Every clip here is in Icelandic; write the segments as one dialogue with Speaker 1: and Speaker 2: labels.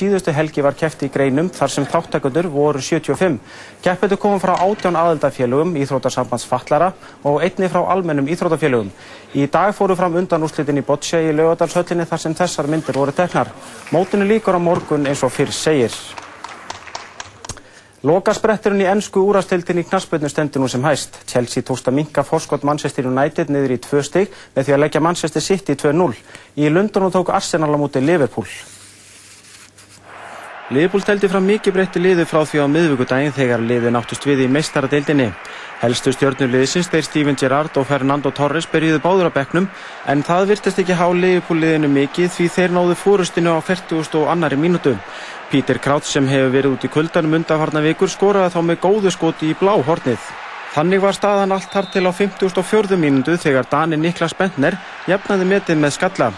Speaker 1: síðustu helgi var keppt í greinum þar sem þáttakundur voru 75. Keppetu komum frá átján aðeldafélögum, Íþrótarsambands Fallara og einni frá almennum Íþrótafélögum. Í dag fóru fram undan úrslitin í Boccia í laugadalshöllinni þar sem þessar myndir voru teknar. Mótinu líkur á morgun eins og fyrr segir. Lokaspretturinn í ennsku úrastildin í knaspöldnu stendur nú sem hæst. Chelsea tókst að minka fórskott Manchester United niður í tvö stygg með því að leggja Manchester City 2-0. Í Lundunum tók Arsenal á móti Liverpool. Liverpool teldi fram mikið breytti liðu frá því á miðvíkudaginn þegar liði náttust við í meistaradeildinni. Helstu stjórnuliðsins þeir Steven Gerrard og Fernando Torres byrjuðu báður á bekknum en það virtist ekki há Liverpool liðinu mikið því þeir náðu fórustinu á 40. og annari mínútu. Pítur Krauts sem hefur verið út í kuldanum undanfarnar vikur skoraði þá með góðu skoti í blá hornið. Þannig var staðan allt þar til á 54. mínútu þegar Dani Niklas Bentner jafnaði metið með skalla.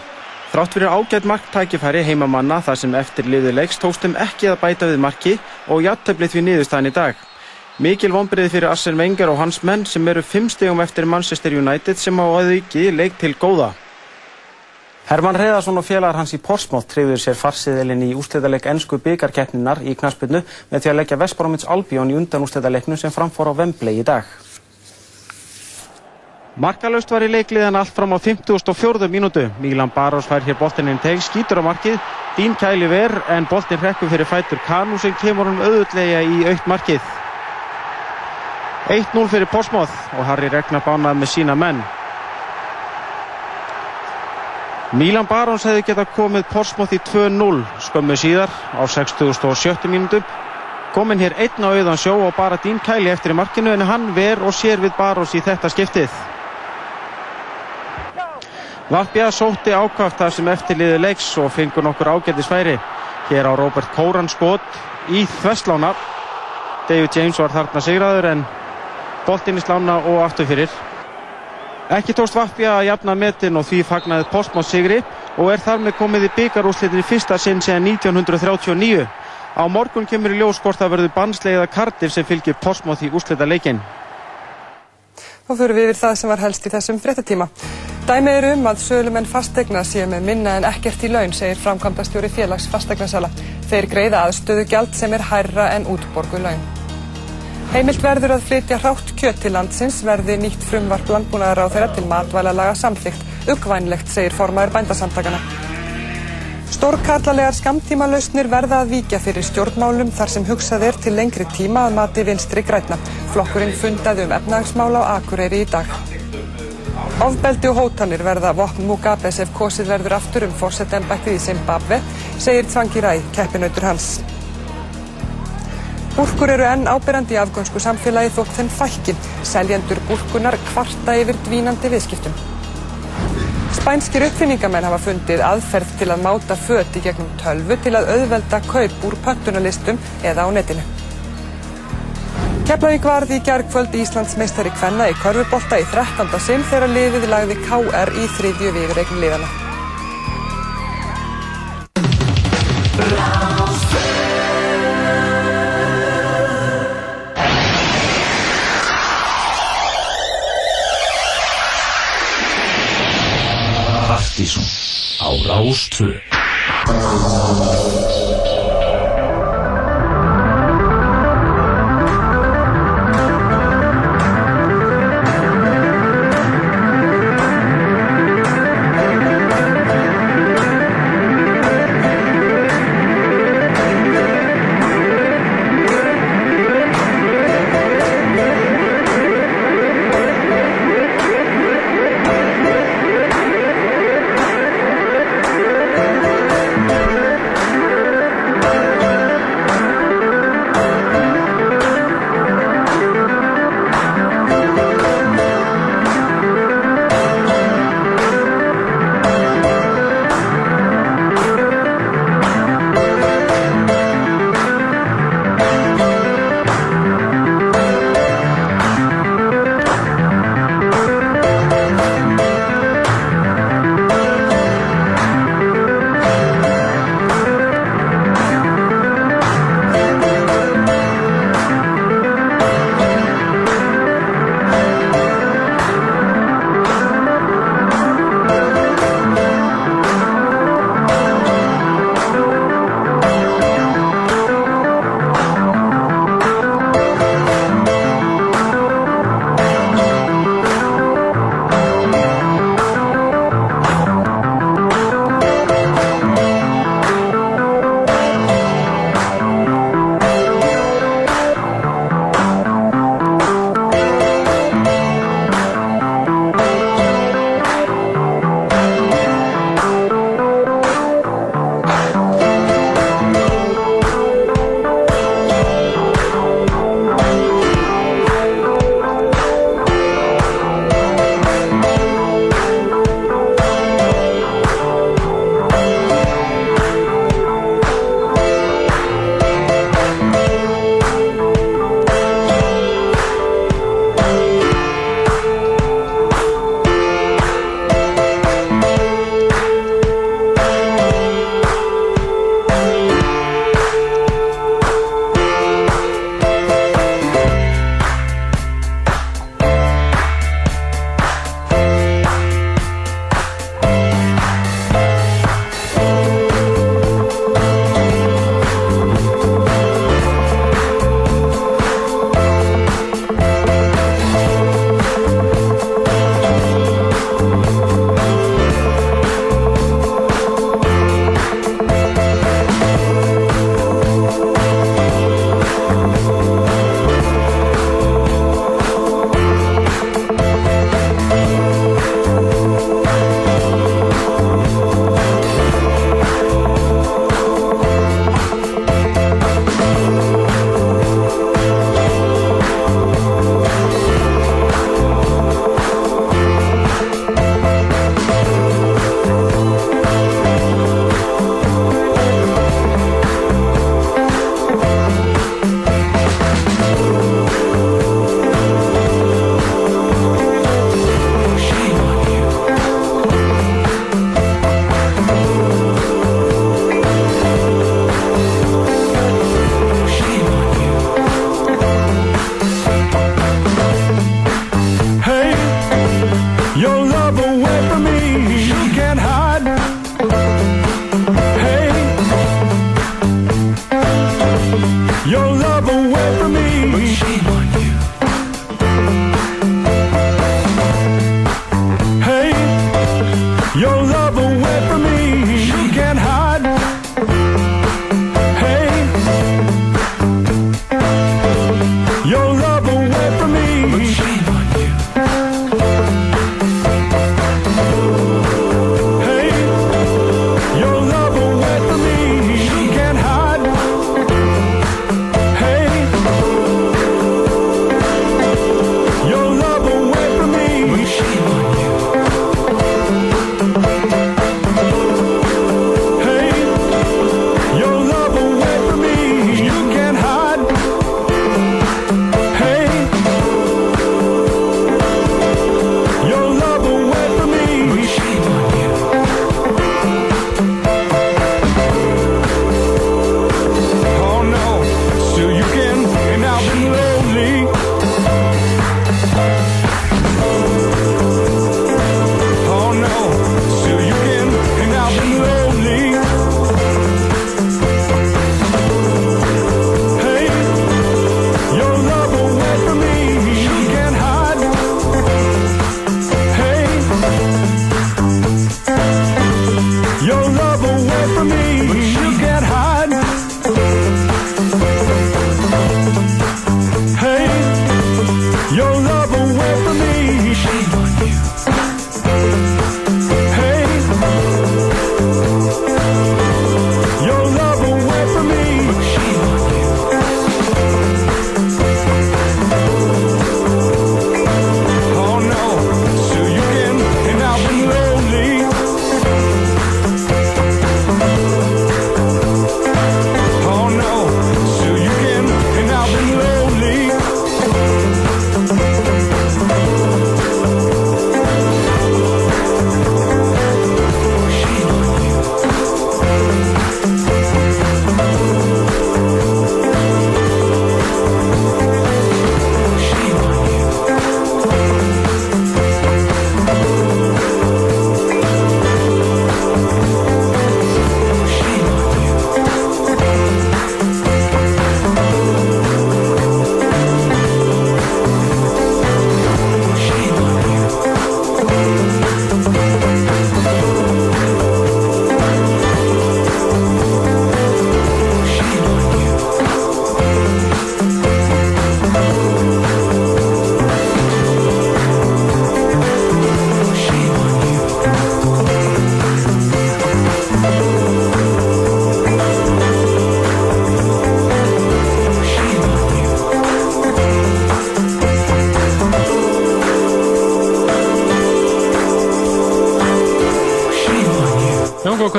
Speaker 1: Þrátt fyrir ágætt marktækifæri heimamanna þar sem eftir liðu leiks tókstum ekki að bæta við marki og játtöflið við niðurstaðin í dag. Mikil vonbreiði fyrir Arsene Wenger og hans menn sem eru fimm stegum eftir Manchester United sem á aðviki leik til góða. Herman Reðarsson og félagar hans í Portsmouth treyður sér farsiðilinn í úsleitaleg ennsku byggarkeppninar í knaspinu með því að leggja Vesparómits Albion í undan úsleitalegnum sem framfór á Wembley í dag. Markalöst var í leikliðan allt fram á 54. mínútu. Mílan Barós fær hér boltininn teg, skýtur á markið, Dín kæli ver en boltin rekkur fyrir fætur Kanu sem kemur hann auðutlega í aukt markið. 1-0 fyrir Portsmouth og Harry Regnar bánað með sína menn. Mílan Baróns hefði getað komið Portsmouth í 2-0 skömmu síðar á 60.70 mínútu. Kominn hér einn á auðan sjó og bara Dín Kæli eftir í markinu en hann ver og sér við Baróns í þetta skiptið. Vapja sótti ákvæft þar sem eftirliði leiks og fengur nokkur ágætti sværi. Hér á Robert Kóran skot í þvesslána. David James var þarna sigraður en boltinn í slána og aftur fyrir. Ekki tókst Vapja að jafna metin og því fagnaði Postmótt sigri og er þar með komið í byggarúslitin í fyrsta sinn síðan 1939. Á morgun kemur í ljós hvort það verður bannsleiða Cardiff sem fylgir Postmótt í úslita leikin.
Speaker 2: Þá fyrir við yfir það sem var helst í þessum fréttatíma. Dæmið er um að sölumenn fastegna séu með minna en ekkert í laun, segir framkvæmdastjóri félags fastegnasala. Þeir greiða aðstöðu gjald sem er hærra en útborgu laun. Heimilt verður að flytja hrátt kjött til landsins verði nýtt frumvarp landbúnaðar á þeirra til matvælalaga samþygt. Uggvænlegt, segir formaður bændasamtakana. Stórkarlalegar skamtímalausnir verða að víkja fyrir stjórnmálum þar sem hugsað er til lengri tíma að mati vinstri grætna. Flokkurinn fundaði um efnagsmál á Akureyri í dag. Ofbeldi og hótanir verða vopn Mugabes ef kosið verður aftur um fórsetembættið í Zimbabwe, segir Tvangi Ræ, keppinautur hans. Búrkur eru enn ábyrjandi í afgönsku samfélagi þótt þenn fækki. Seljendur búrkunar kvarta yfir dvínandi viðskiptum. Spænskir uppfinningamenn hafa fundið aðferð til að máta föt í gegnum tölvu til að auðvelda kaup úr pöntunarlistum eða á netinu. Keflavík varði í gergföld Íslands meistari Kvenna í körfubolta í 13. sinn þegar liðið lagði KR í þriðju viðreikn liðana.
Speaker 3: Partíson á Rástvö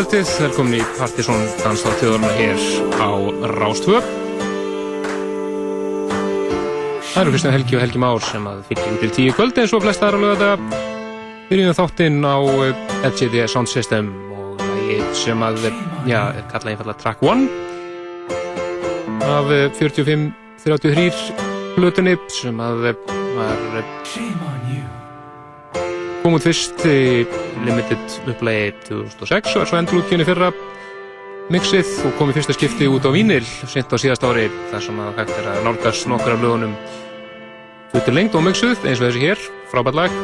Speaker 4: kvöldið, velkomin í Partisón danstáttjóðurna hér á Rástvö. Það eru Kristján Helgi og Helgi Már sem að fylgjum til tíu kvöld eins og flest aðra lögða. Byrjum þáttinn á FGD Sound System og það sem að, já, er kallað einfallega Track 1 af 45-33 hlutunni sem að var kom út fyrst í Limited upplægi 2006 og er svo endur útgjörni fyrra. Mixið og kom í fyrsta skipti út á Vínil sent á síðast ári þar sem að hægt er að nálgast nokkar af lögunum. Hlutur lengt og mixuð eins og þessi hér, frábært lag.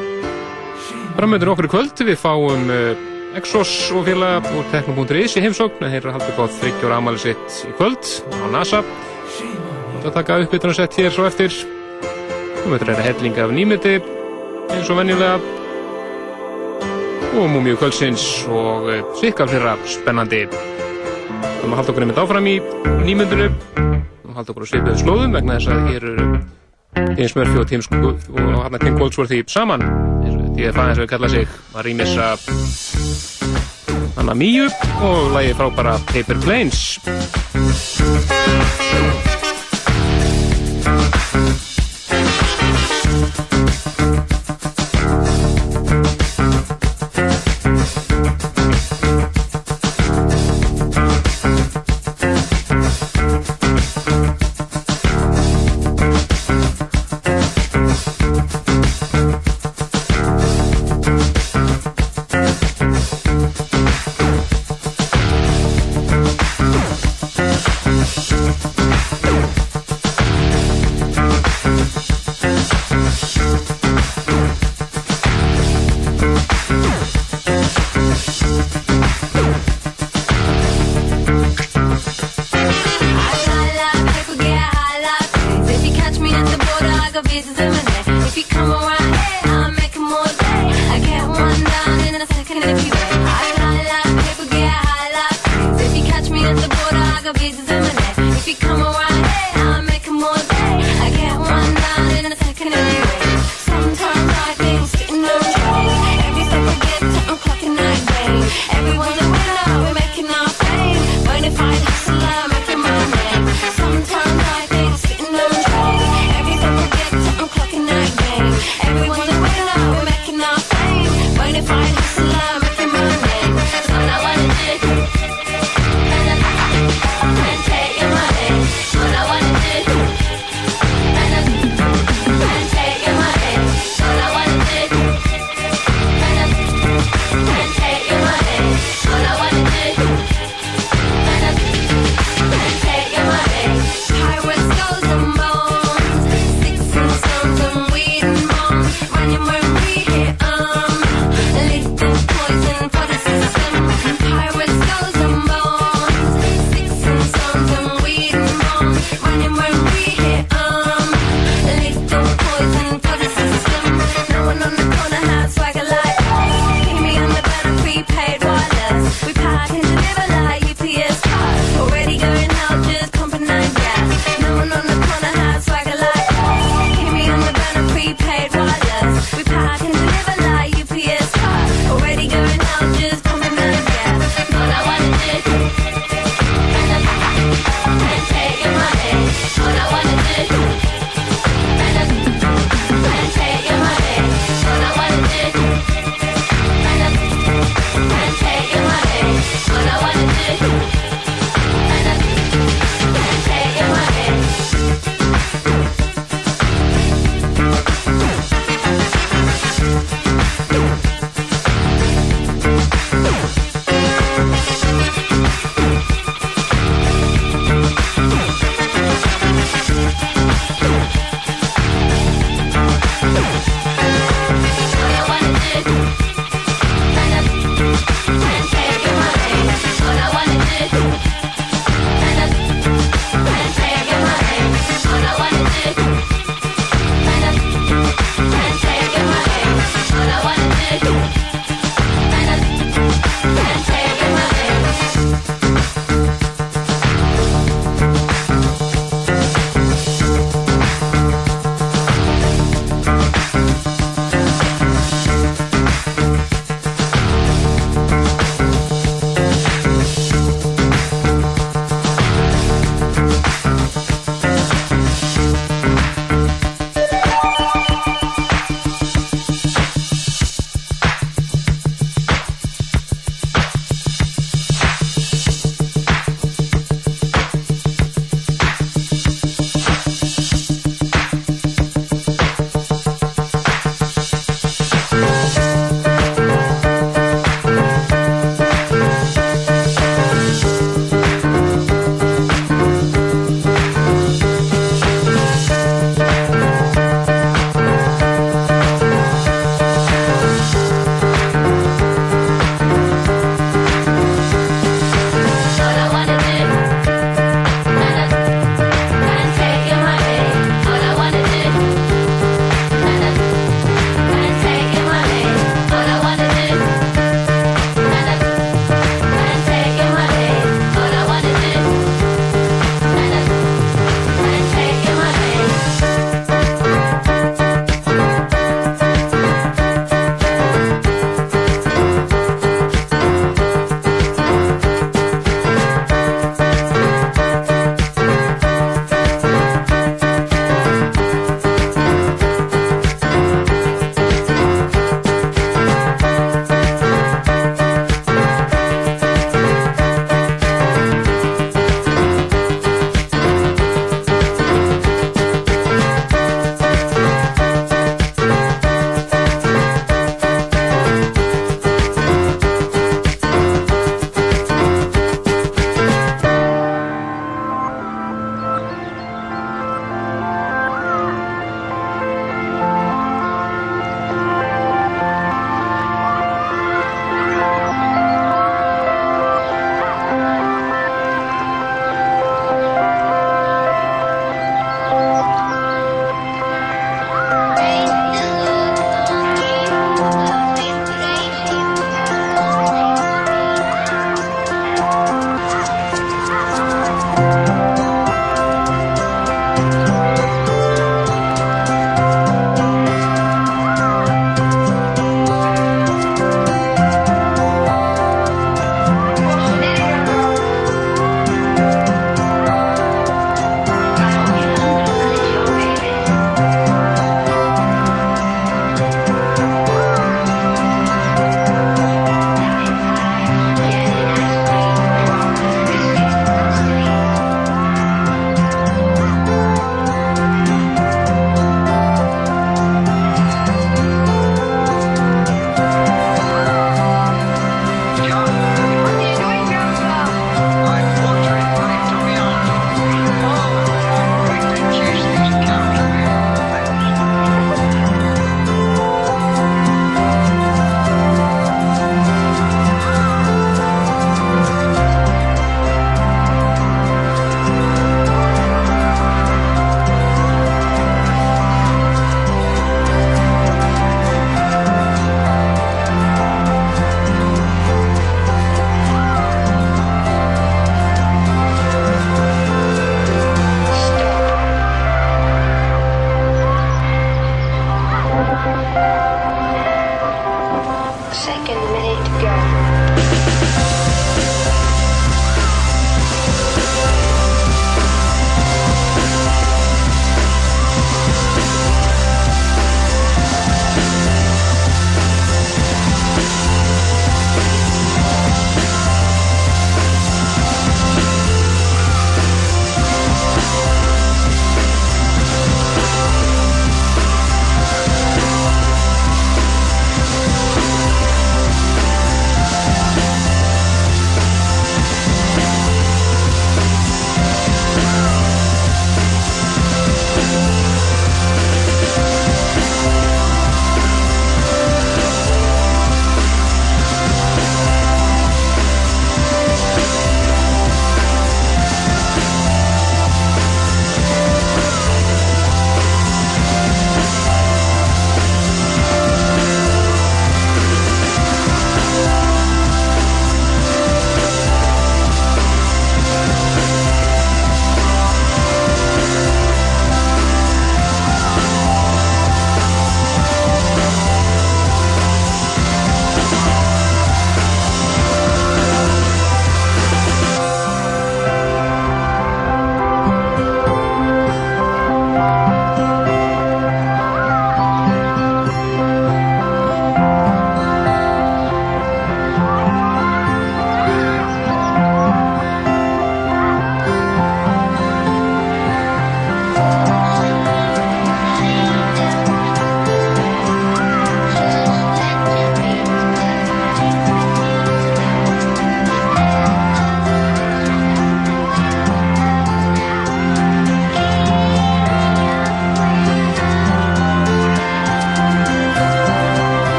Speaker 4: Framöndur okkur í kvöld við fáum uh, Exos og félag úr tekno.is í heimsókn þeir eru haldið góð þryggjóra amali sitt í kvöld á NASA. Og það taka uppbytunarsett hér svo eftir. Og þetta er að hellinga af nýmiti eins og venjulega og múmiu kvöldsins og svikka flera spennandi. Við erum að halda okkur nefnd áfram í nýmyndinu og halda okkur á svipuðu slóðum vegna þess að hér eru James Murphy og Tim er Goldsworthy saman því að það eins og við kalla sig. Að rýmissa Anna Míu og lægi frábara Paper Planes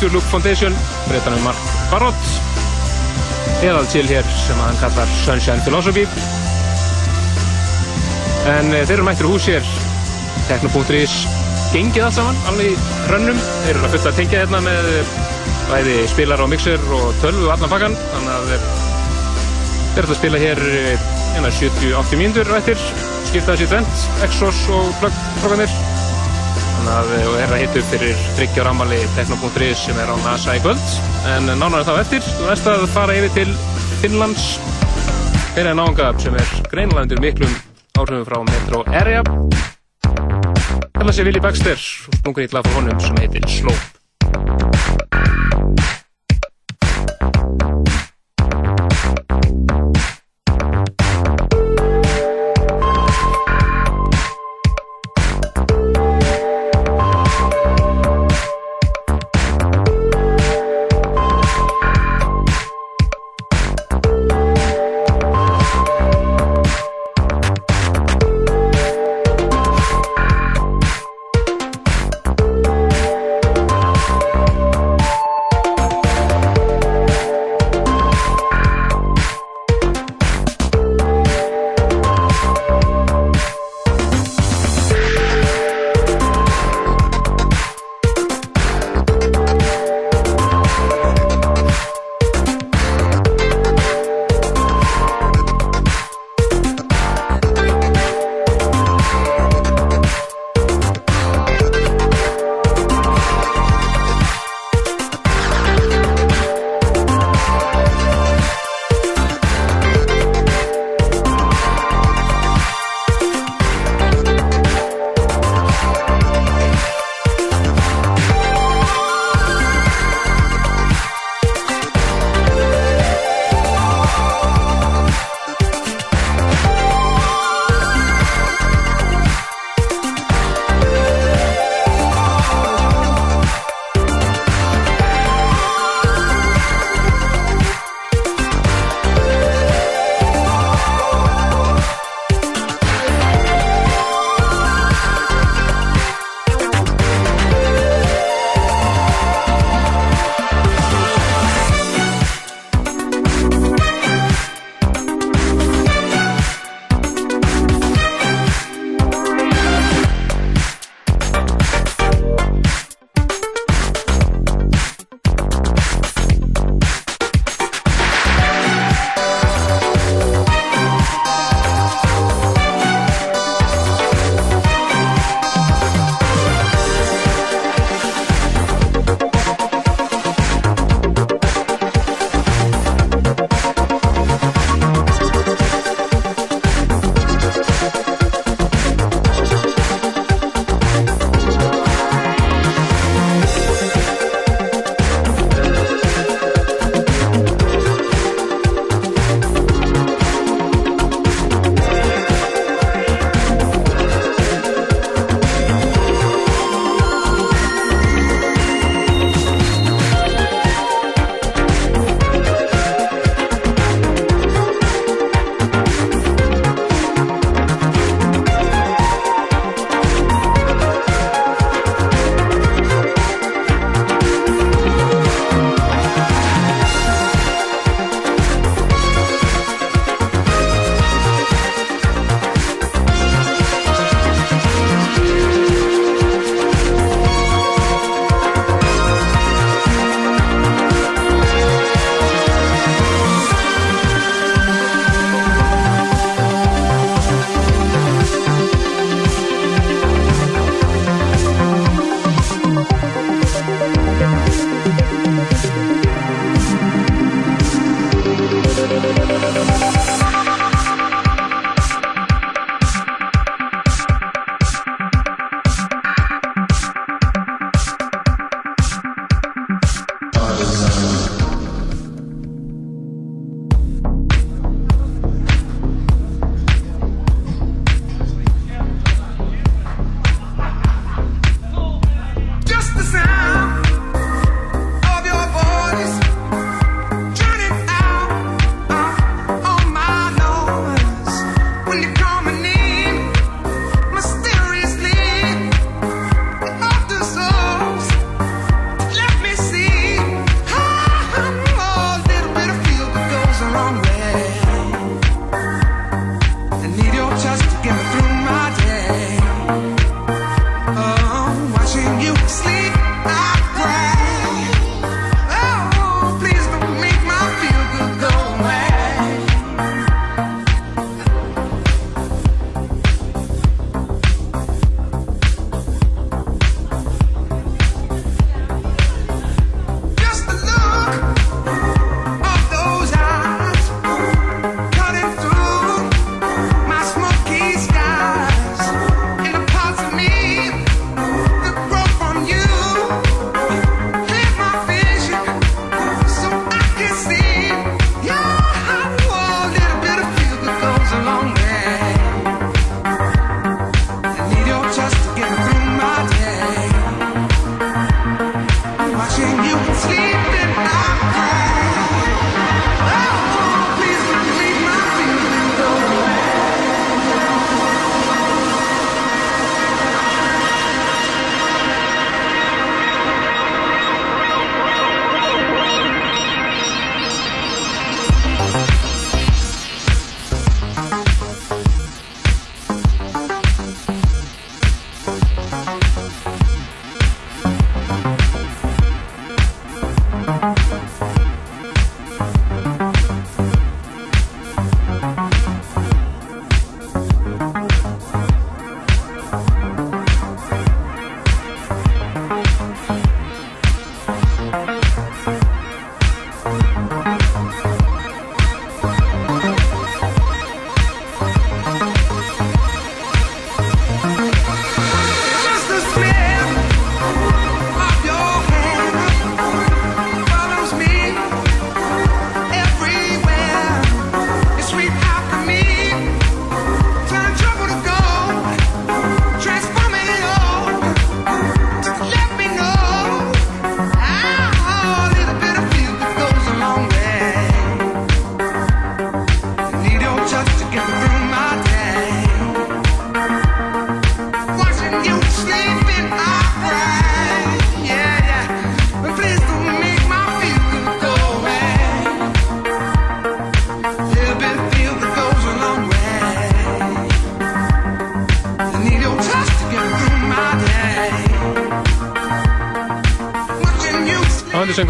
Speaker 4: Future Look Foundation breytanum Mark Barrott eðal til hér sem hann kallar Sunshine Philosophy. En e, þeir eru mættir hús hér. Tekno.is gengið allt saman, alveg í hrönnum. Þeir eru að fulla að tengja hérna með bæði spilar og mixer og tölvu og allan pakkan þannig að þeir eru að spila hér hérna 70-80 mínútur og eftir. Skipta þessi tvent, Exos og þannig að við erum að hitta upp fyrir tryggjar ammali Tekno.is sem er á NASA í kvöld. En nánar þá eftir, þú veist að fara yfir til Finnlands. Fyrir en ánga sem er greinlandur miklum áhrifum frá Metro Area. Þetta sé Willi Baxter og sprungur í frá honum sem heitir Slope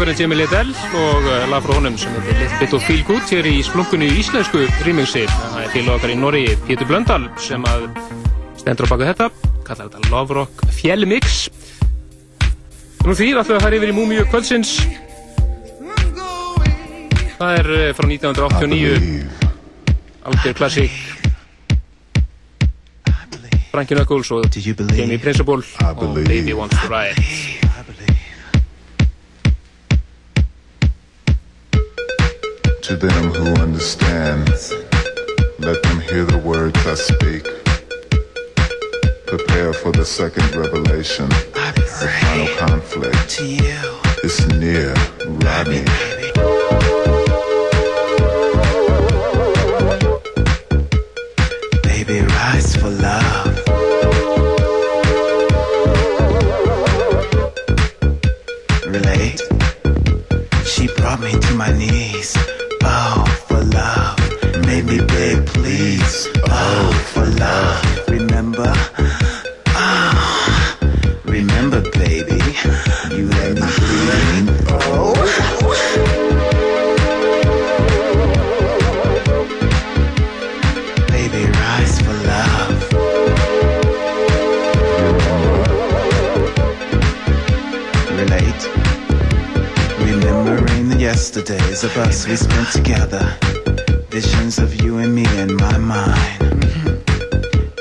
Speaker 4: söngverið Jimmy Liddell og eh, lag frá honum sem hefði litið og feel good hér í splunkunni í íslensku rýmingsi. Það er félagokkar í Norri, Pétur Blöndal sem að stendur á baka þetta, kallar þetta Love Rock Fjellmix. Nú því ætlum við að fara yfir í Múmiu kvöldsins. Það er eh, frá 1989, algjör klassík. Frankie Knuckles og Jamie Principle og Baby Wants to Ride.
Speaker 5: to them who understand, Let them hear the words I speak. Prepare for the second revelation. The final conflict is near, Rodney.
Speaker 6: together. Visions of you and me in my mind.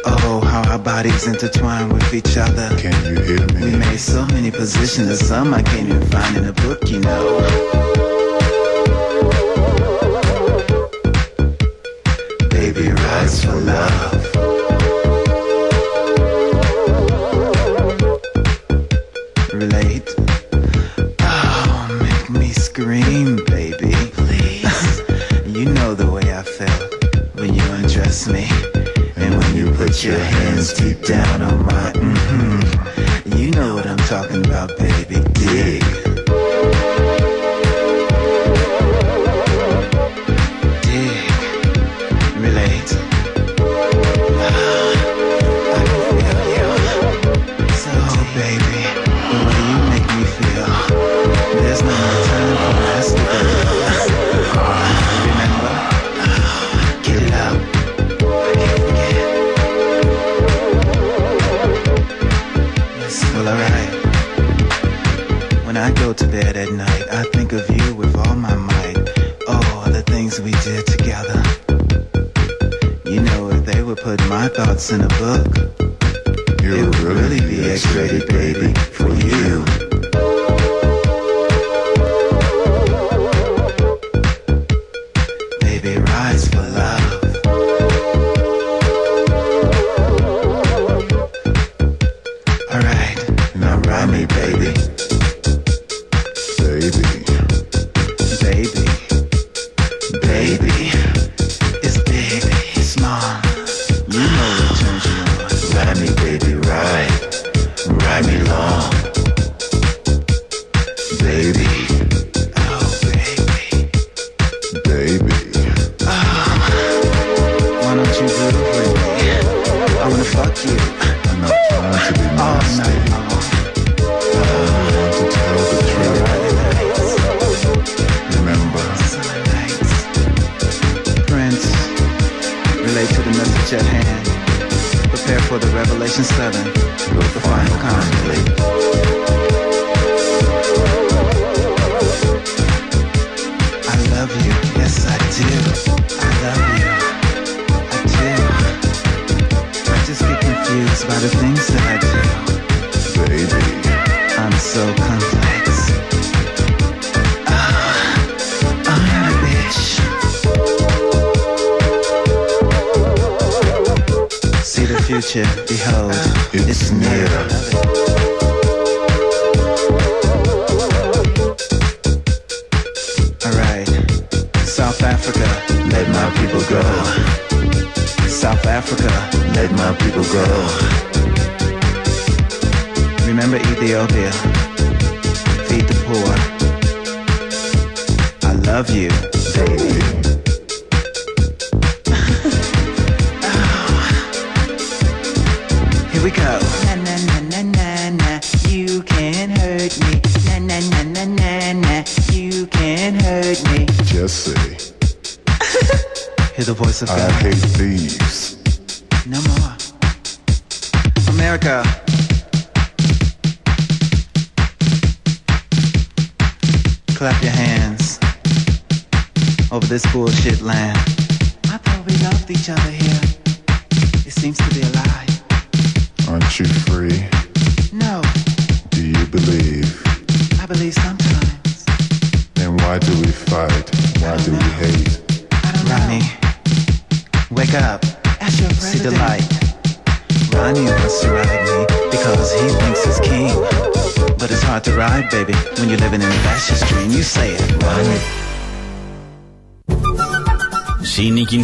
Speaker 6: Oh, how our bodies intertwine with each other.
Speaker 5: Can you hear me?
Speaker 6: We made so many positions, some I can't even find in a book, you know. Baby, rise for love.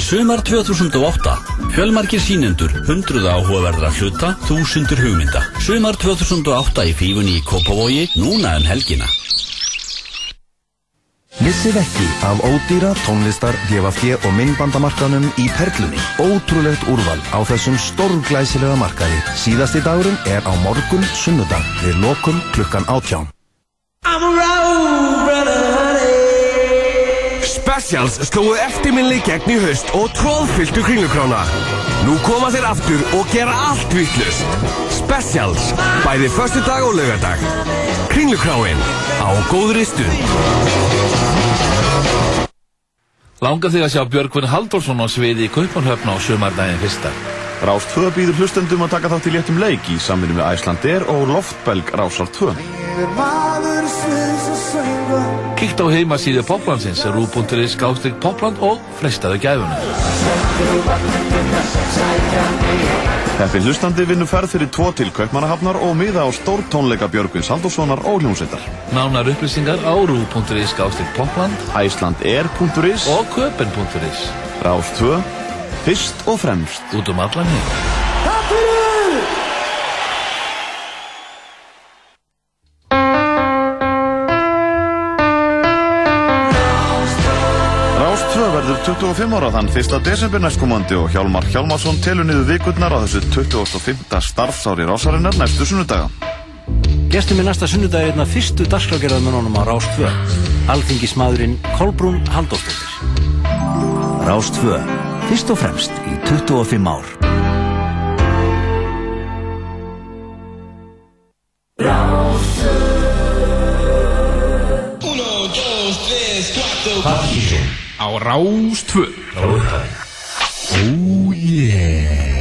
Speaker 7: Sumar 2008. Fjölmarkir sýnendur, hundruða áhugaverðra hluta, þúsundur hugmynda. Sumar 2008 í fífunni í Kópavogi, núna um helgina.
Speaker 8: Missið ekki af ódýra tónlistar, DFFG og myndbandamarkanum í Perlunni. Ótrúlegt úrval á þessum stórglæsilega markaði. Síðasti dagurinn er á morgun sunnudag við lokum klukkan átján.
Speaker 9: Specials slóðu eftirminni gegn í haust og tróðfylltu kringlukrána. Nú koma þeir aftur og gera allt vittlust. Specials, bæði förstu dag og laugardag. Kringlukráin á góðri stund.
Speaker 10: Langar þig að sjá Björgvin Halldórsson á sviði í Kaupanhöfn á sumardaginn fyrsta.
Speaker 11: Rás 2 býður hlustendum að taka þátt í léttum leik í samvinni við Æslandir og Loftbelg Rásar 2.
Speaker 10: Kíkt á heimasíðu Poplandsins rú.is skástrík Popland og frestaðu gæfunum.
Speaker 11: Heppin hlustandi vinnur ferð fyrir tvo til Kaupmannahafnar og miða á stórtónleika Björgvins Halldórssonar og hljómsveitar.
Speaker 10: Nánar upplýsingar á rú.is skástrík Popland
Speaker 11: Æslandair.is
Speaker 10: og köpen.is.
Speaker 11: Rás 2, fyrst og fremst.
Speaker 10: Út um allan heim.
Speaker 11: 25 ára þann 1. desember næstkomandi og Hjálmar Hjálmarsson telur niður vikurnar á þessu 25. starfsári Rásarinnar næstu sunnudaga.
Speaker 12: Gestum er næsta sunnudag er einna fyrstu dagskrágerðarmennunum á Rás 2. Alþingismadurinn Kolbrún Halldórsdóttir. Rás 2. Fyrst og fremst í 25 ár.
Speaker 3: Partíson
Speaker 4: á Rás 2
Speaker 3: Oh yeah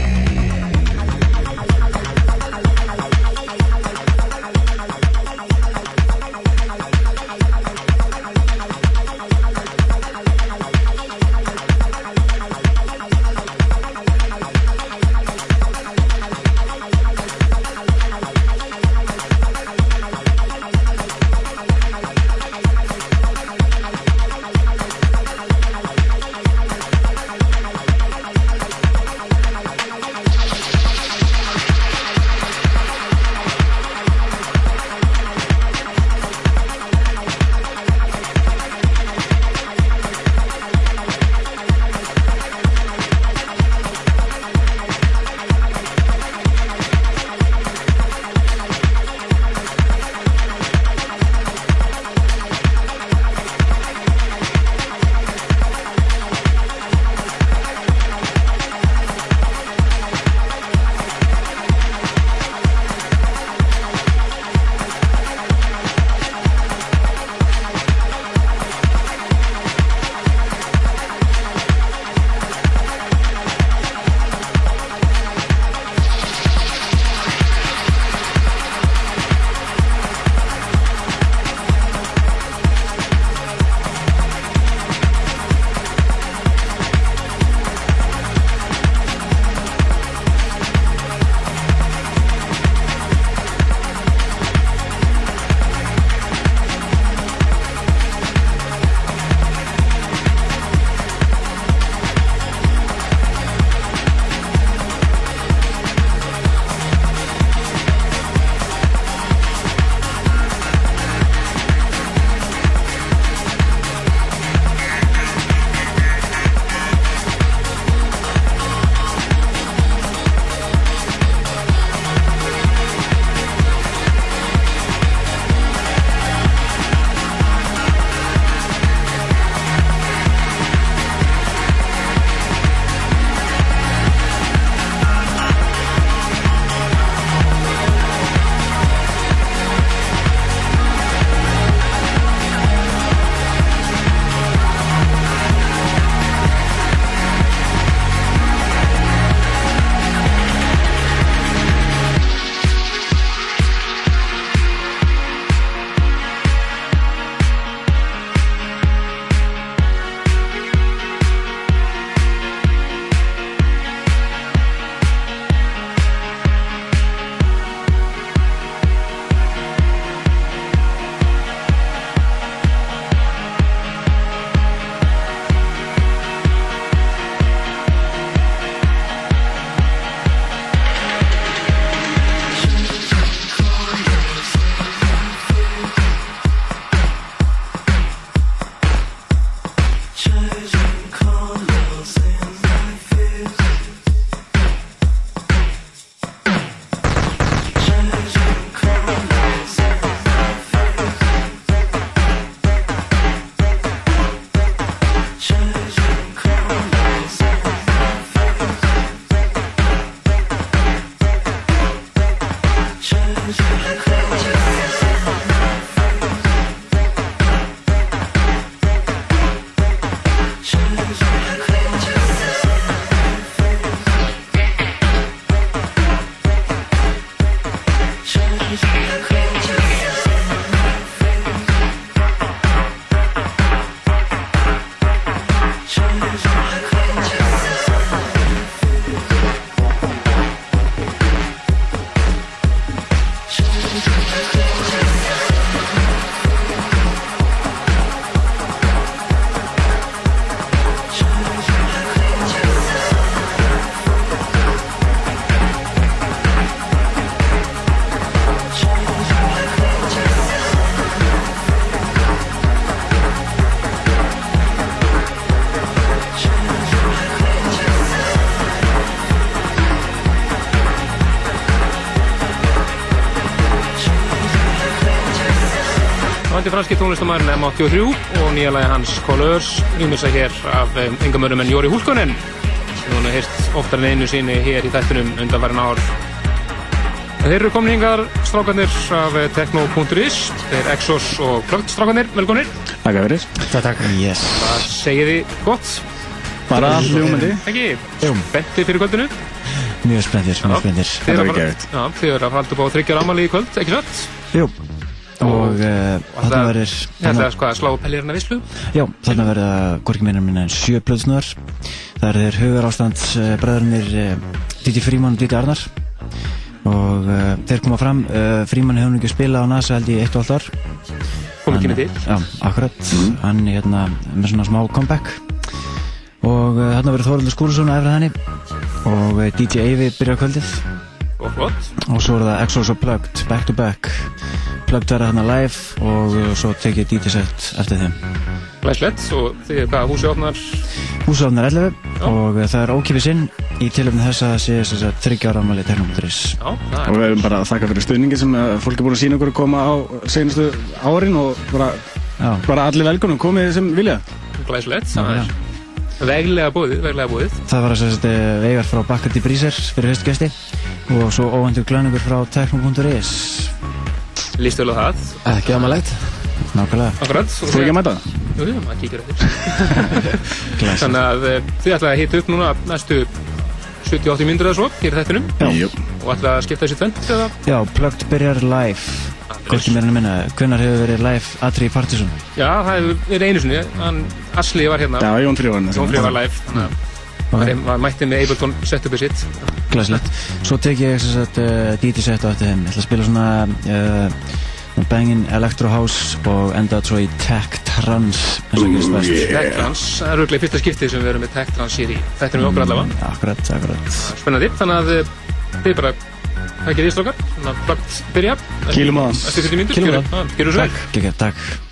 Speaker 4: spennandi franski tónlistamærin M83 og nýja lagi hans Colors rýmisa hér af yngamörum en Jóri Húlkonen sem hún heist oftar en einu síni hér í þættunum undanfærin ár. Þeir eru komin hingar strákarnir af Tekno.is Þeir Exos og Plögt strákarnir, velkonir
Speaker 13: Takk að verið
Speaker 14: Takk, takk.
Speaker 13: Yes.
Speaker 4: Hvað segir þið gott?
Speaker 13: Bara hljómandi.
Speaker 4: Ekki, spennti fyrir kvöldinu?
Speaker 14: Mjög spenntir, mjög spenntir.
Speaker 4: Þið eru að fara að halda upp á þryggjar ámali í kvöld, ekki satt?
Speaker 14: Jú. Og uh, þarna verður
Speaker 4: Þetta er sko að slá pælirina visslu
Speaker 14: Já, þarna verður að gorki meira minna en sjö blöðsnöðar Það er hugar ástand uh, bræðurnir uh, Diti Fríman og Diti Arnar. Og uh, þeir koma fram. Uh, Fríman hefur ekki spilað á NASA held í eitt og allt ár.
Speaker 4: Komið kynni til.
Speaker 14: Já, akkurat. Mm. Hann er hérna með svona smá comeback. Og uh, þarna verður Þóraldur Skúlusson efrið henni. Og uh, DJ Eyvi byrjar kvöldið.
Speaker 4: Og flott.
Speaker 14: Og svo er það Exos og Plugged back to back Verða hérna live og uh, svo tekið set eftir þeim
Speaker 4: Glæslegt og þið, hvað, húsi ofnar?
Speaker 14: Húsi ofnar 11 Já. og uh, það er ókipið sinn í tilöfni þess að það sé þess að þryggja ára ámali teknómetris
Speaker 13: og við erum bara að þakka fyrir stöðningi sem fólk er búin að sína okkur að koma á senastu árin og bara, bara allir velkonum komið sem vilja
Speaker 4: Glæslegt, það er Veglega búið, veglega búið.
Speaker 14: Það var þess að vegar frá Bakkandi Bríser fyrir höstgæsti og svo óvendur glöningur frá Tekno.is.
Speaker 4: Lýstu vel á það?
Speaker 13: Ekki aðmalegt.
Speaker 14: Nákvæmlega.
Speaker 4: Akkurat.
Speaker 13: Þú ekki að mæta það?
Speaker 4: Jú, jú, maður kíkir eftir. Þannig að þið ætlaði að hita upp núna næstu 70-80 myndur eða svo hér þettinum.
Speaker 13: Já.
Speaker 4: Og ætlaði að skipta þessi tvent eða?
Speaker 14: Já, Plugged byrjar live. Hvorki mér en að minna, hvernar hefur verið live Atri Partiðsson?
Speaker 4: Já, það hefur verið einu sinni, hann Asli var hérna.
Speaker 13: Já, Jón Frí var hérna.
Speaker 4: Jón Frí var live, þannig að okay. maður mætti með Ableton setupið sitt.
Speaker 14: Glæslegt. Svo tek ég þess að uh, DJ set á eftir þeim. Ég ætla að spila svona uh, bangin Electro House og enda svo í Tech Trans eins og gerist best.
Speaker 4: Yeah. Tech Trans, það er rúglega fyrsta skiptið sem við erum með Tech Trans hér í þættinum við okkur allavega.
Speaker 14: Akkurat, akkurat.
Speaker 4: Spennandi, þannig að þið bara er ekki því strókar, svona blögt byrja.
Speaker 13: Kýlum aðeins.
Speaker 4: Eftir 40 mínutur.
Speaker 14: Kýlum aðeins.
Speaker 4: Gjör þú svo vel.
Speaker 14: Takk, takk.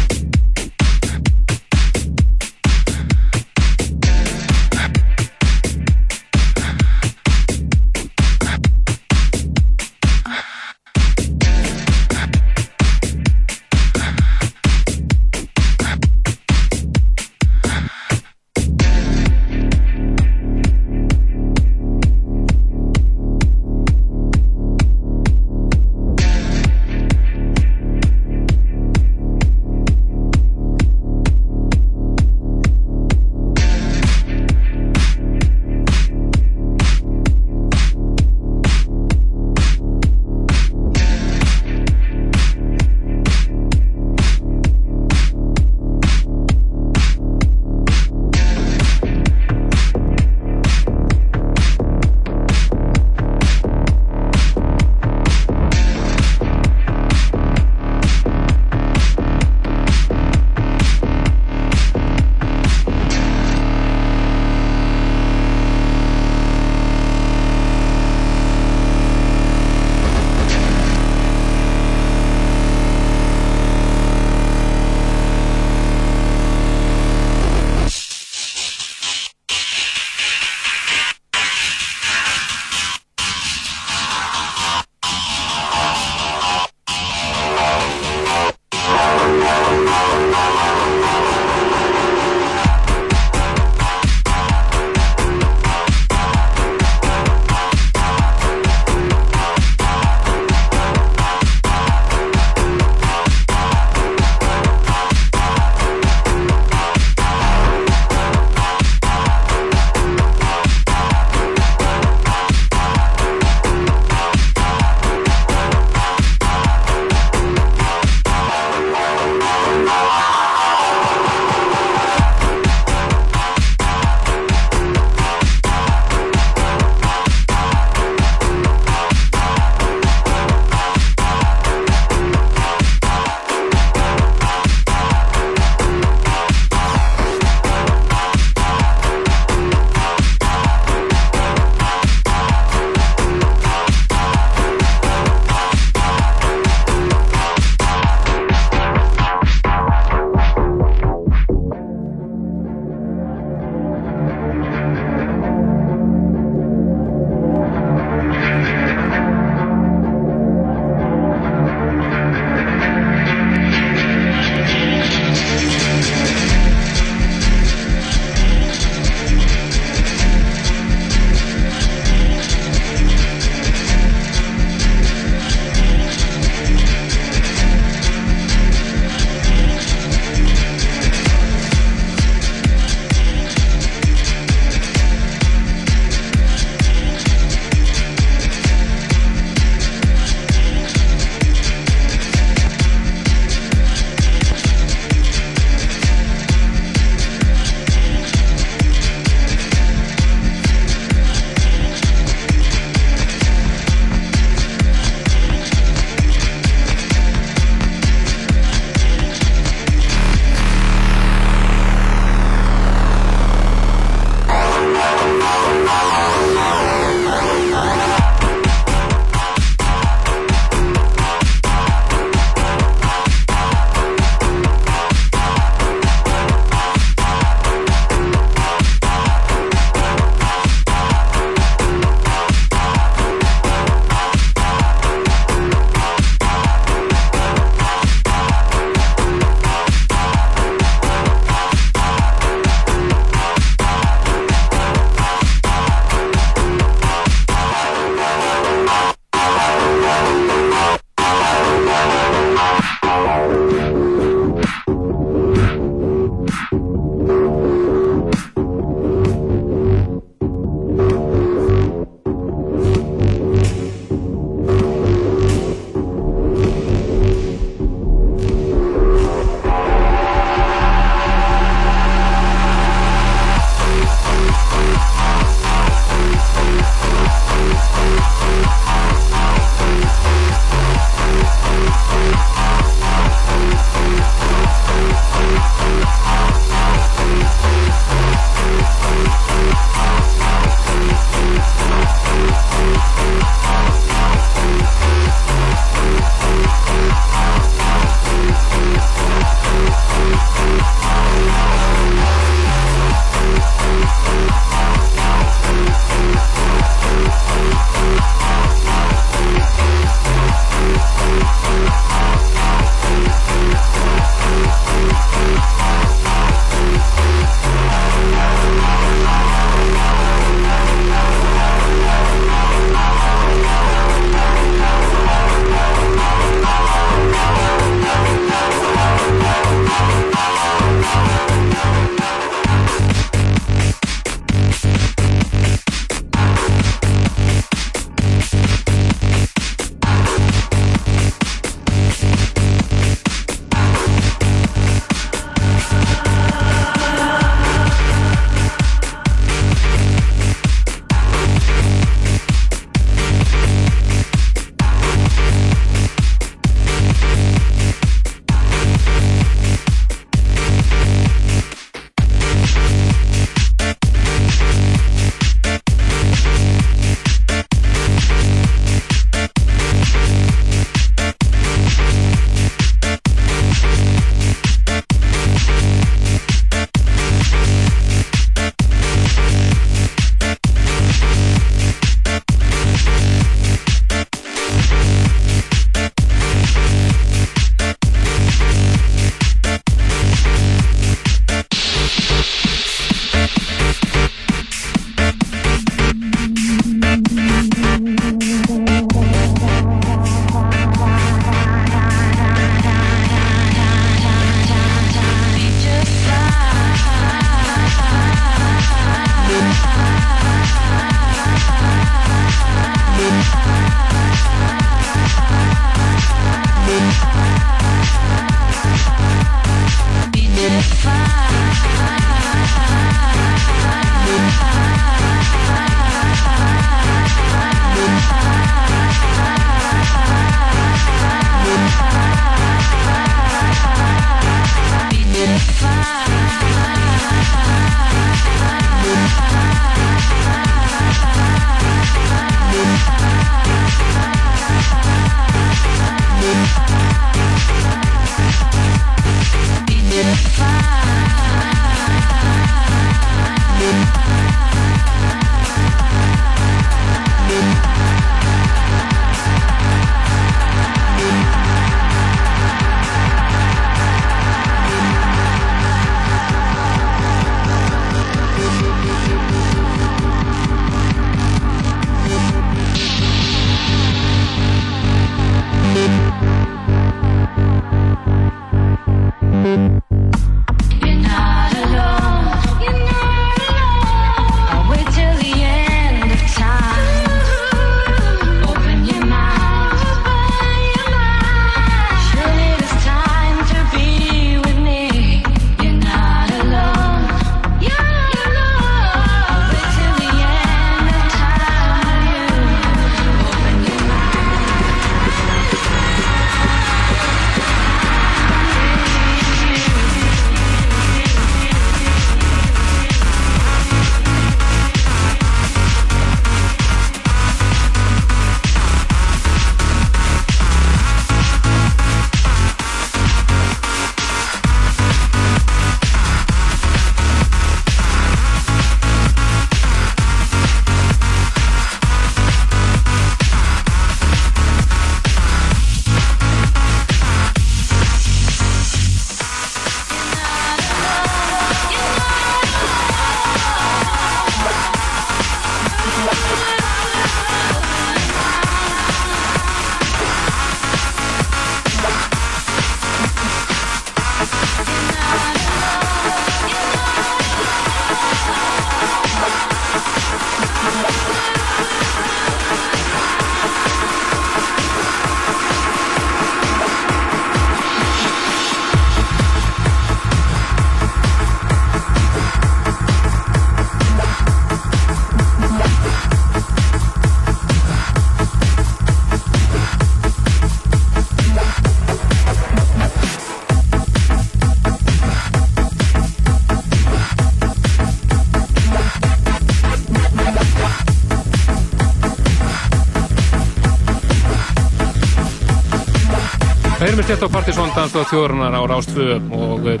Speaker 4: Þetta á Partisón Dansdóð þjóðurnar á Rástfö og eh,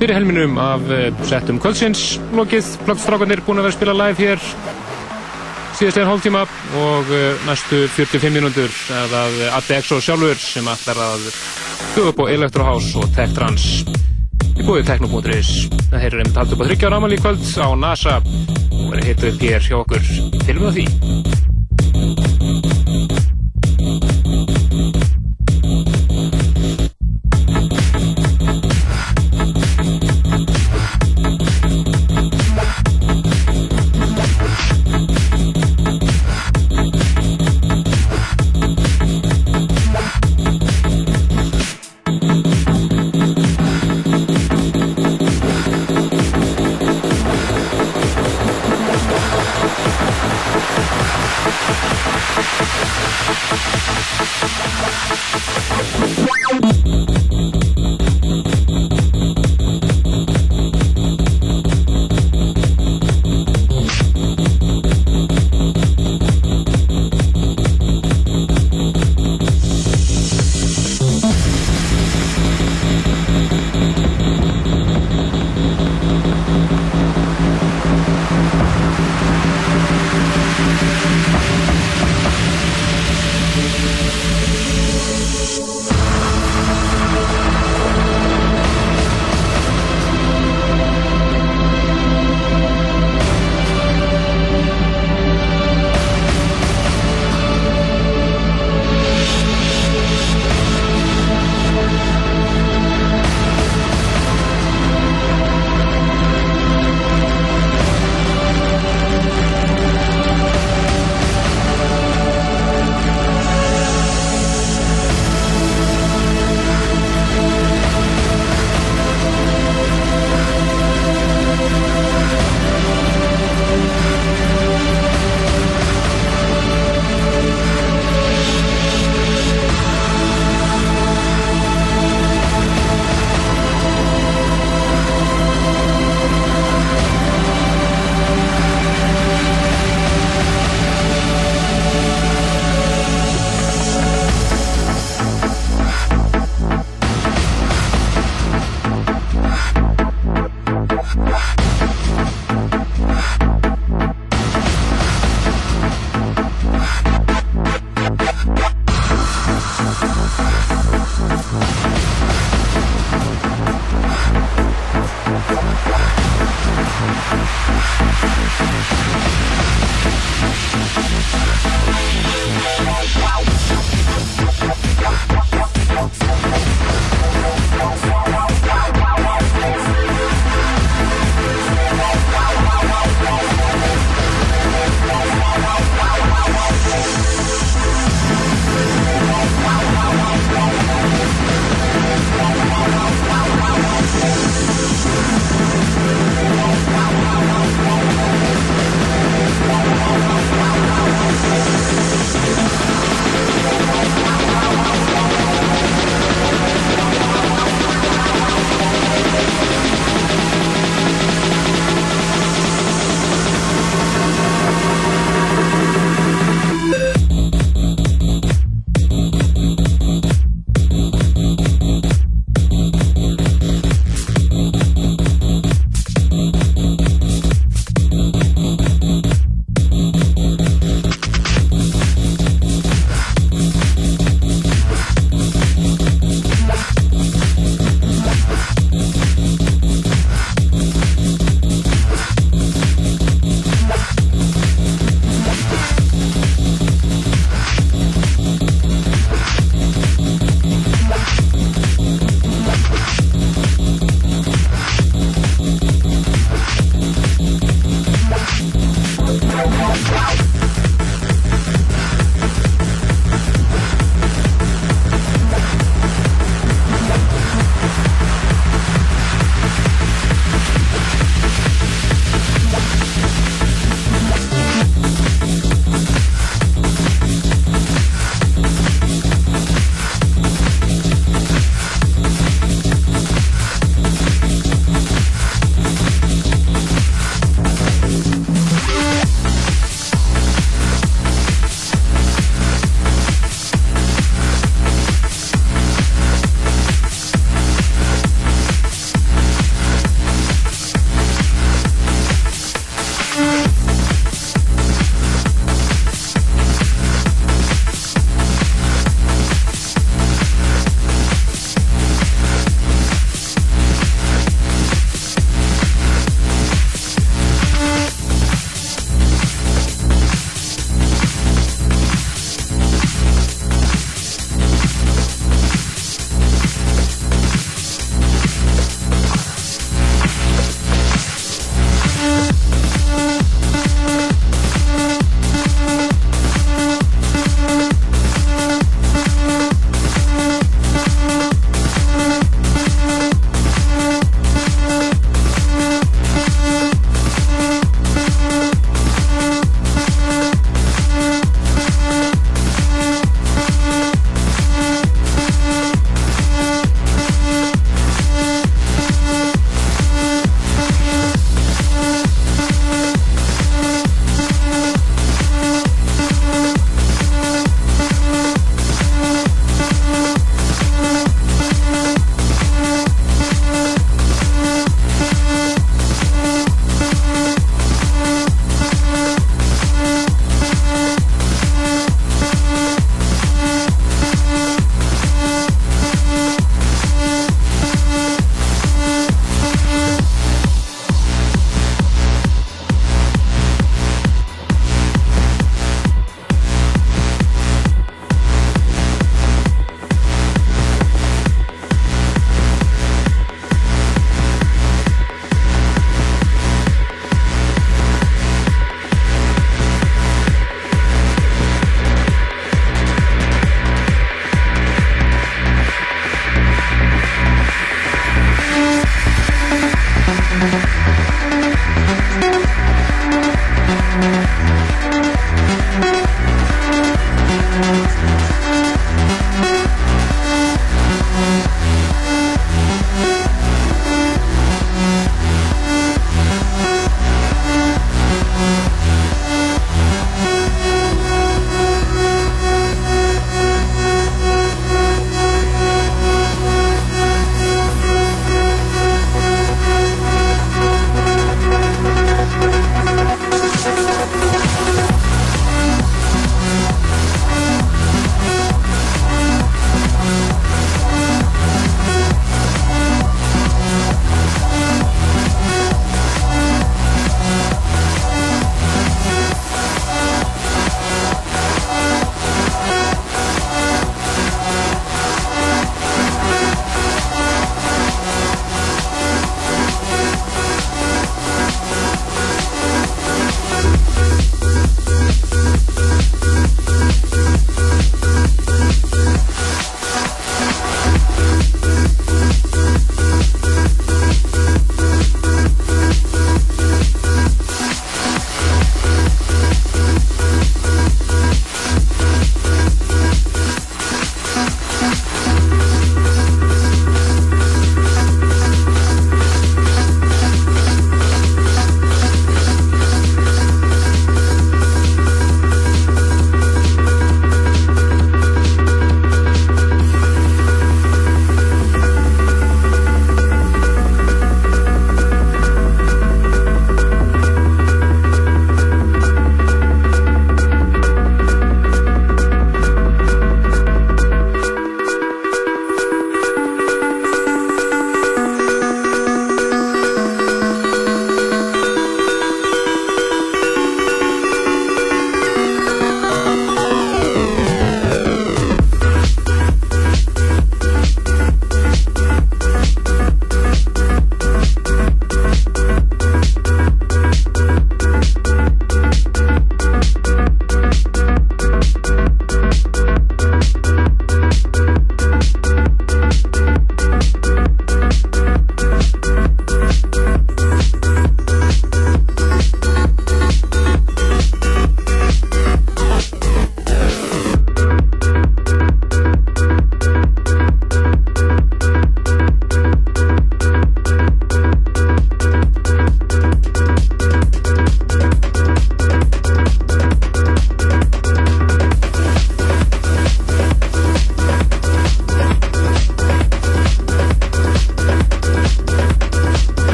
Speaker 4: fyrir helminum af eh, settum kvöldsins. Lokið, Plöggstrákarnir búin að vera að spila live hér síðastlegin hóltíma og eh, næstu 45 mínúndur að Adde Exo sjálfur sem ætlar að bjóða upp á Electrohouse og Tech Trans í búið Techno.is það heyrur einmitt haldið upp á þryggjára ámali í kvöld á NASA og verið hittu upp hér hjá okkur. Til og með því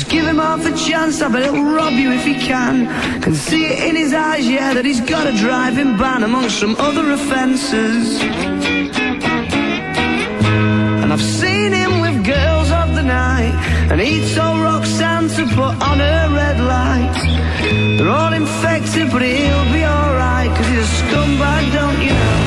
Speaker 15: Just give him half a chance, I bet he'll rob you if he can. Can see it in his eyes, yeah, that he's got a driving ban amongst some other offences. And I've seen him with girls of the night, and he told Roxanne to put on her red light. They're all infected, but he'll be alright, cause he's a scumbag, don't you know?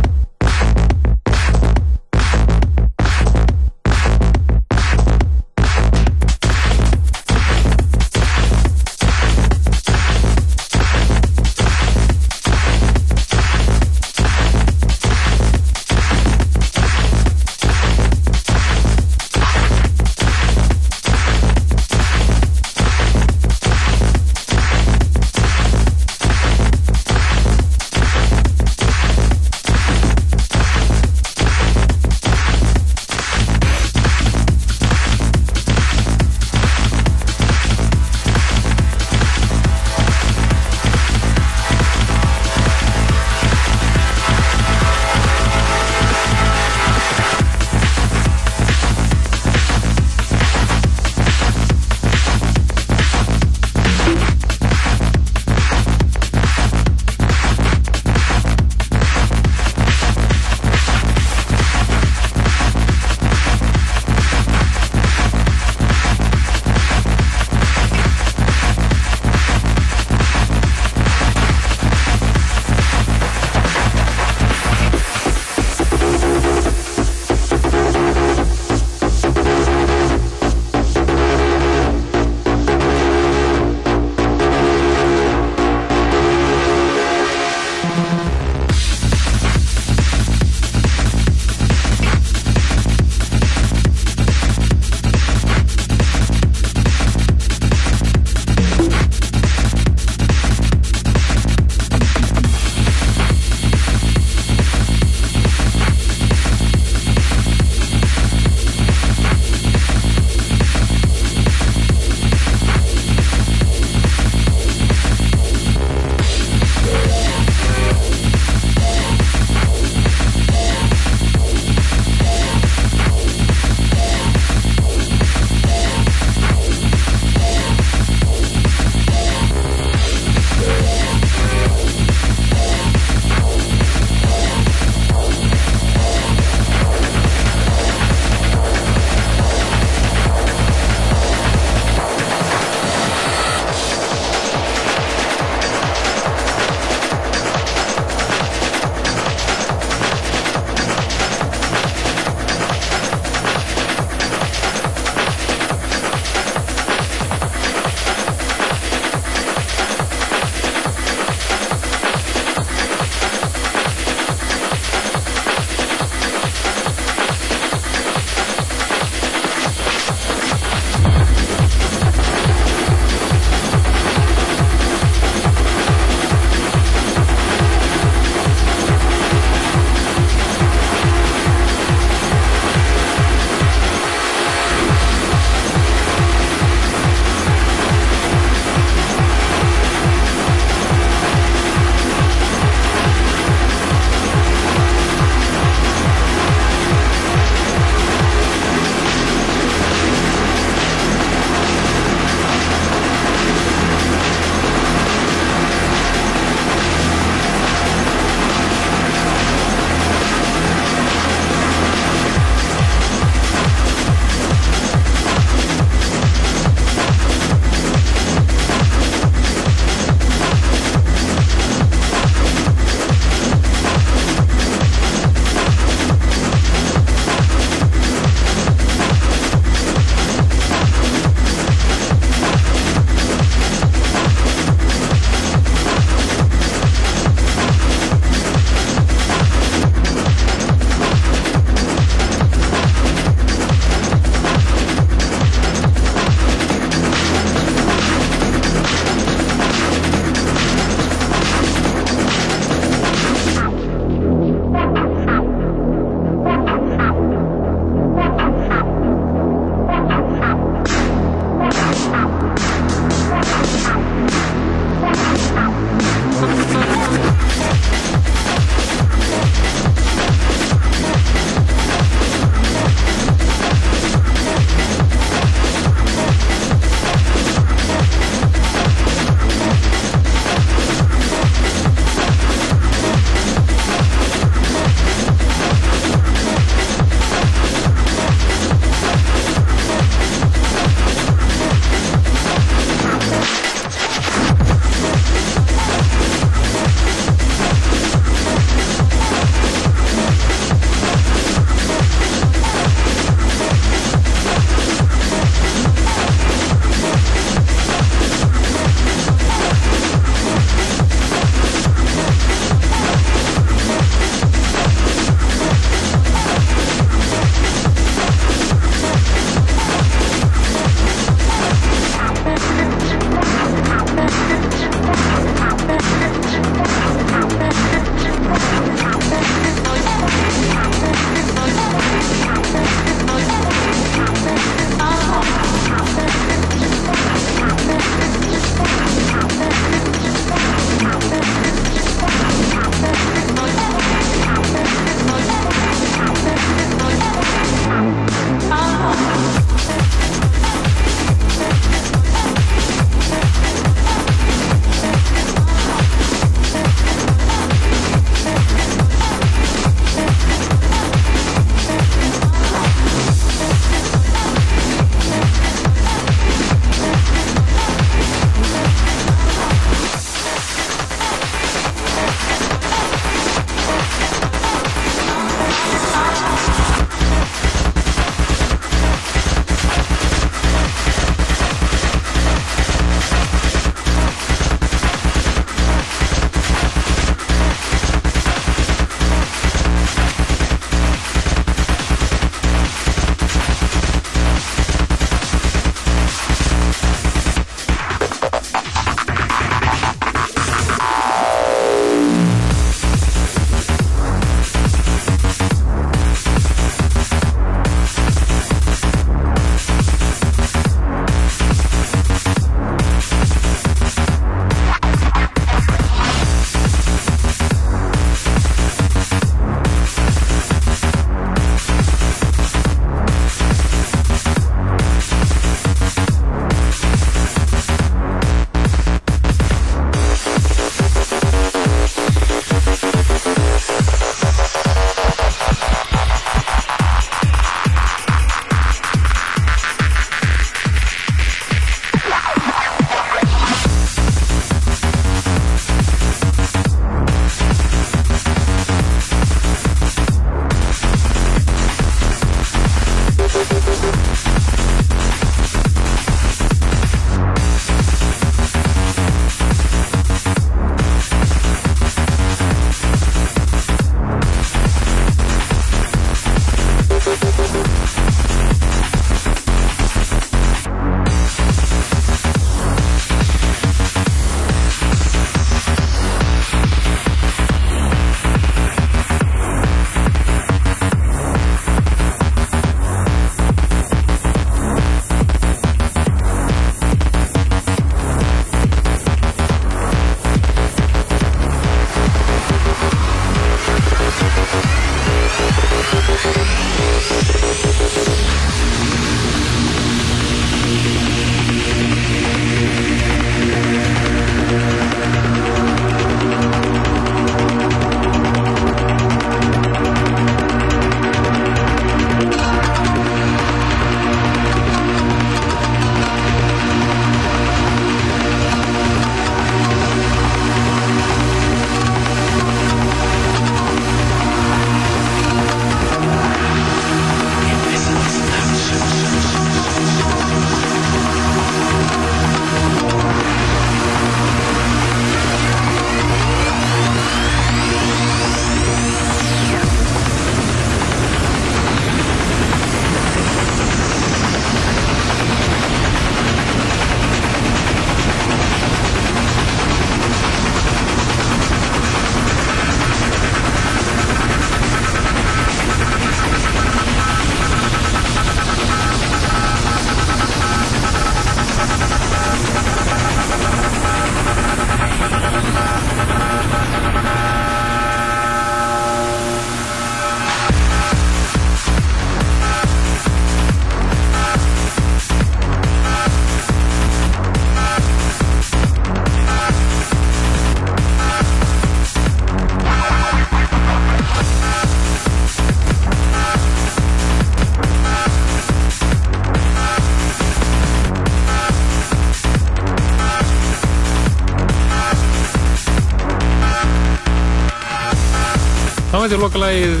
Speaker 16: Til lokalægið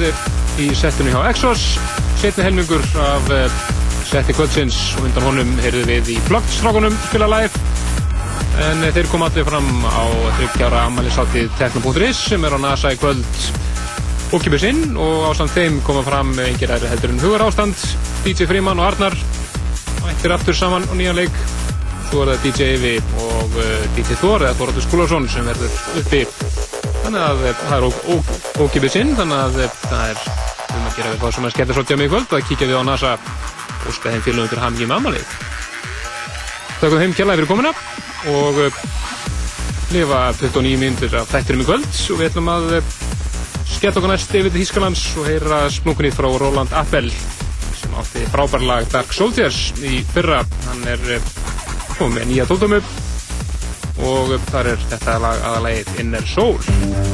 Speaker 16: í settinu hjá Exos, setni helmingur af uh, setti kvöldsins og undan honum heyrðu við í Floktstrákunum spila live. En uh, þeir kom allir fram á þryggjára ammaliðsáttið Tekno.is sem er á NASA í kvöld. Okkipið sinn og ástand þeim koma fram engir aðri heldur en hugar ástand, DJ Fríman og Arnar. Ættir aftur saman á nýjan leik. Svo er það DJ Evi og uh, DJ Thor eða Þorvaldur Skúlarsson sem verður uppi. Þannig að það er ókipið sinn þannig að uh, það er um að gera við hvað sem að skemmta svolítið á mig í kvöld. Að kíkja við á NASA og ska þeim félagum til hamngi með amalið Þakka þeim kjærlega fyrir komina og lifa 29 minnir af þættirum í kvöld. Og við ætlum að skella okkur næst yfir til Þískalands og heyra smunkunni frá Roland Appel sem átti frábær lag Dark Soldiers í fyrra. Hann er komið með nýja tóldömu og þar er þetta lag aðalegið Inner Soul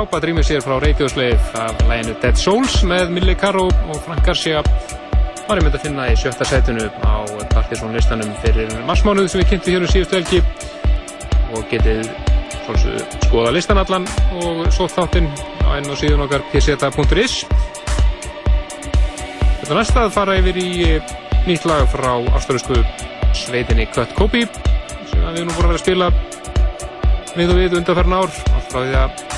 Speaker 4: frábært rýmið sér frá Radioslave af læginu Dead Souls með Millie Caro og Frank Garcia. Var ég myndi að finna í sjötta setinu á Partiðsson listanum fyrir marsmánuð sem við kynntum hér um síðustu helgi. Og getið skoða listan allan og svo þáttinn á enn og síðan okkar pseta.is Þetta næsta að fara yfir í eh, nýtt lag frá ástralsku sveitinni Cut Copy sem við nú búin að vera að spila við og við undanferðin ár. Allt frá því að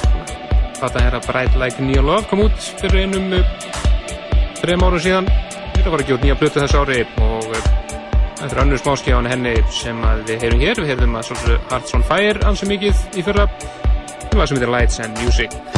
Speaker 4: er að Bright Like Neon Love kom út fyrir einum uh, þrejum árum síðan. Þetta var ekki út nýja blötu þessu ári og uh, þetta er önnur smáskjáðan henni sem við heyrum hér. Við heyrðum að Hearts on Fire ansið mikið í fyrra. Það var sem heitir Lights and Music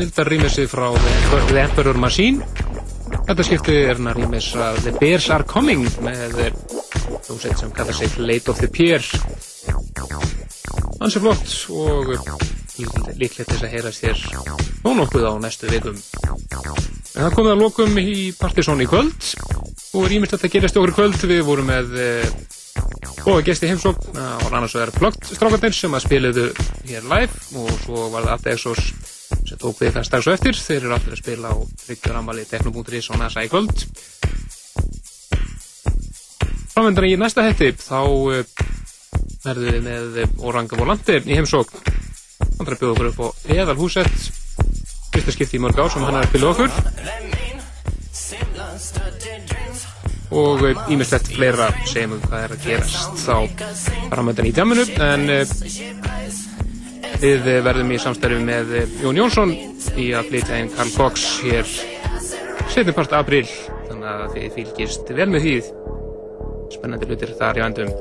Speaker 4: enn eitt snildar rýmissi frá The Emperor Machine. Þetta skipti er hann að rýmis að The Bears Are Coming með hljómsveit sem kallar sig Late of the Pier. Er flott og líklegt þess að heyrast hér nú nokkuð á næstu vikum. En það komið að lokum í Partizón í kvöld og rýmist þetta gerast í okkur í kvöld. Við vorum með og gesti heimsókn. Og annars vegar Plugged strákarnir sem að spiluðu hér live og svo var það After Exos sem tók við það strax og eftir. Þeir eru allir að spila á Tryggjaramali Teknobúnturis og NASA í kvöld. Framvendan í næsta hætti þá uh, verðum við með Oranga Volante í heimsókn. Hann að bjóða okkur upp á eðal húsett fyrsta skipti í mörg ár sem hann er að spila okkur. Og ímislegt fleira segjum við hvað er að gerast þá framöndan í djamunu en við verðum í samstæðu með Jón Jónsson í að flytja einn Karl Cox hér setjum part april þannig að þið fylgist vel með því spennandi hlutir þar í vendum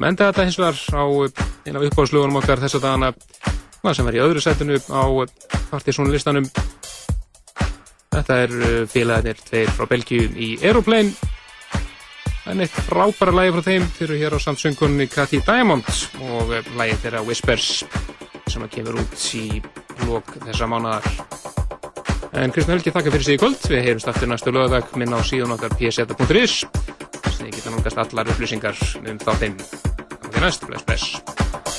Speaker 4: menda þetta hins vegar á eina af uppáðslögunum okkar þess að dana maður sem er í öðru setinu á partysónlistanum Þetta er félagarnir tveir frá Belgíu í Aeroplane. Það er neitt frábæra lægi frá þeim. Þeir eru hér á samsöngunni Cathy Diamond og lægi þeirra Whispers sem kemur út í lók þessa mánadar. En Kristján Helgi þakka fyrir sig í kvöld. Við heyrumst aftur næstu lögadag minna á síðan okkar pseta.is. Þið geta núngast allar upplýsingar um þáttinn. Þannig að næst, bless bless.